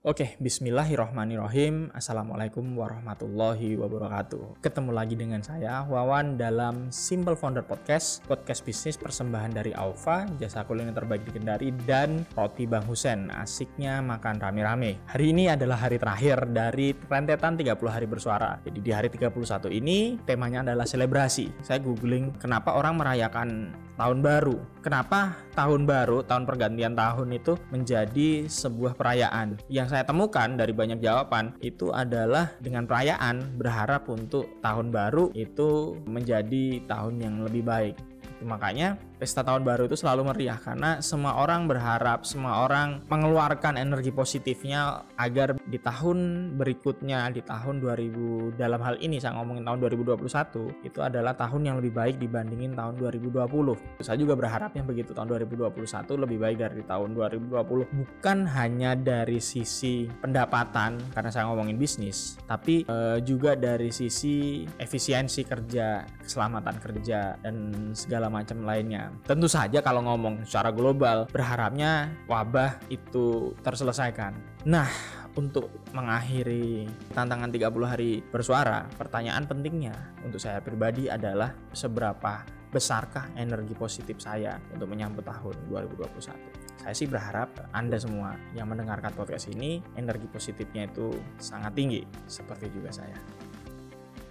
Oke, bismillahirrohmanirrohim. Assalamualaikum warahmatullahi wabarakatuh. Ketemu lagi dengan saya, Wawan, dalam Simple Founder Podcast, podcast bisnis persembahan dari Alfa, jasa kuliner terbaik di Kendari, dan Roti Bang Husen, asiknya makan rame-rame. Hari ini adalah hari terakhir dari rentetan 30 hari bersuara. Jadi di hari 31 ini, temanya adalah selebrasi. Saya googling kenapa orang merayakan tahun baru. Kenapa tahun baru, tahun pergantian tahun itu menjadi sebuah perayaan yang saya temukan dari banyak jawaban itu adalah dengan perayaan berharap untuk tahun baru itu menjadi tahun yang lebih baik. Makanya pesta tahun baru itu selalu meriah karena semua orang berharap, semua orang mengeluarkan energi positifnya agar di tahun berikutnya, di tahun 2000 dalam hal ini saya ngomongin tahun 2021 itu adalah tahun yang lebih baik dibandingin tahun 2020. Saya juga berharapnya begitu tahun 2021 lebih baik dari tahun 2020 bukan hanya dari sisi pendapatan karena saya ngomongin bisnis, tapi e, juga dari sisi efisiensi kerja, keselamatan kerja dan segala macam lainnya. Tentu saja kalau ngomong secara global, berharapnya wabah itu terselesaikan. Nah, untuk mengakhiri tantangan 30 hari bersuara, pertanyaan pentingnya untuk saya pribadi adalah seberapa besarkah energi positif saya untuk menyambut tahun 2021. Saya sih berharap Anda semua yang mendengarkan podcast ini energi positifnya itu sangat tinggi seperti juga saya.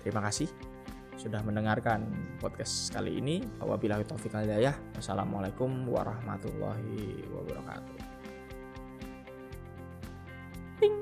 Terima kasih sudah mendengarkan podcast kali ini. Wabillahi taufiq hidayah. Wassalamualaikum warahmatullahi wabarakatuh. Ding.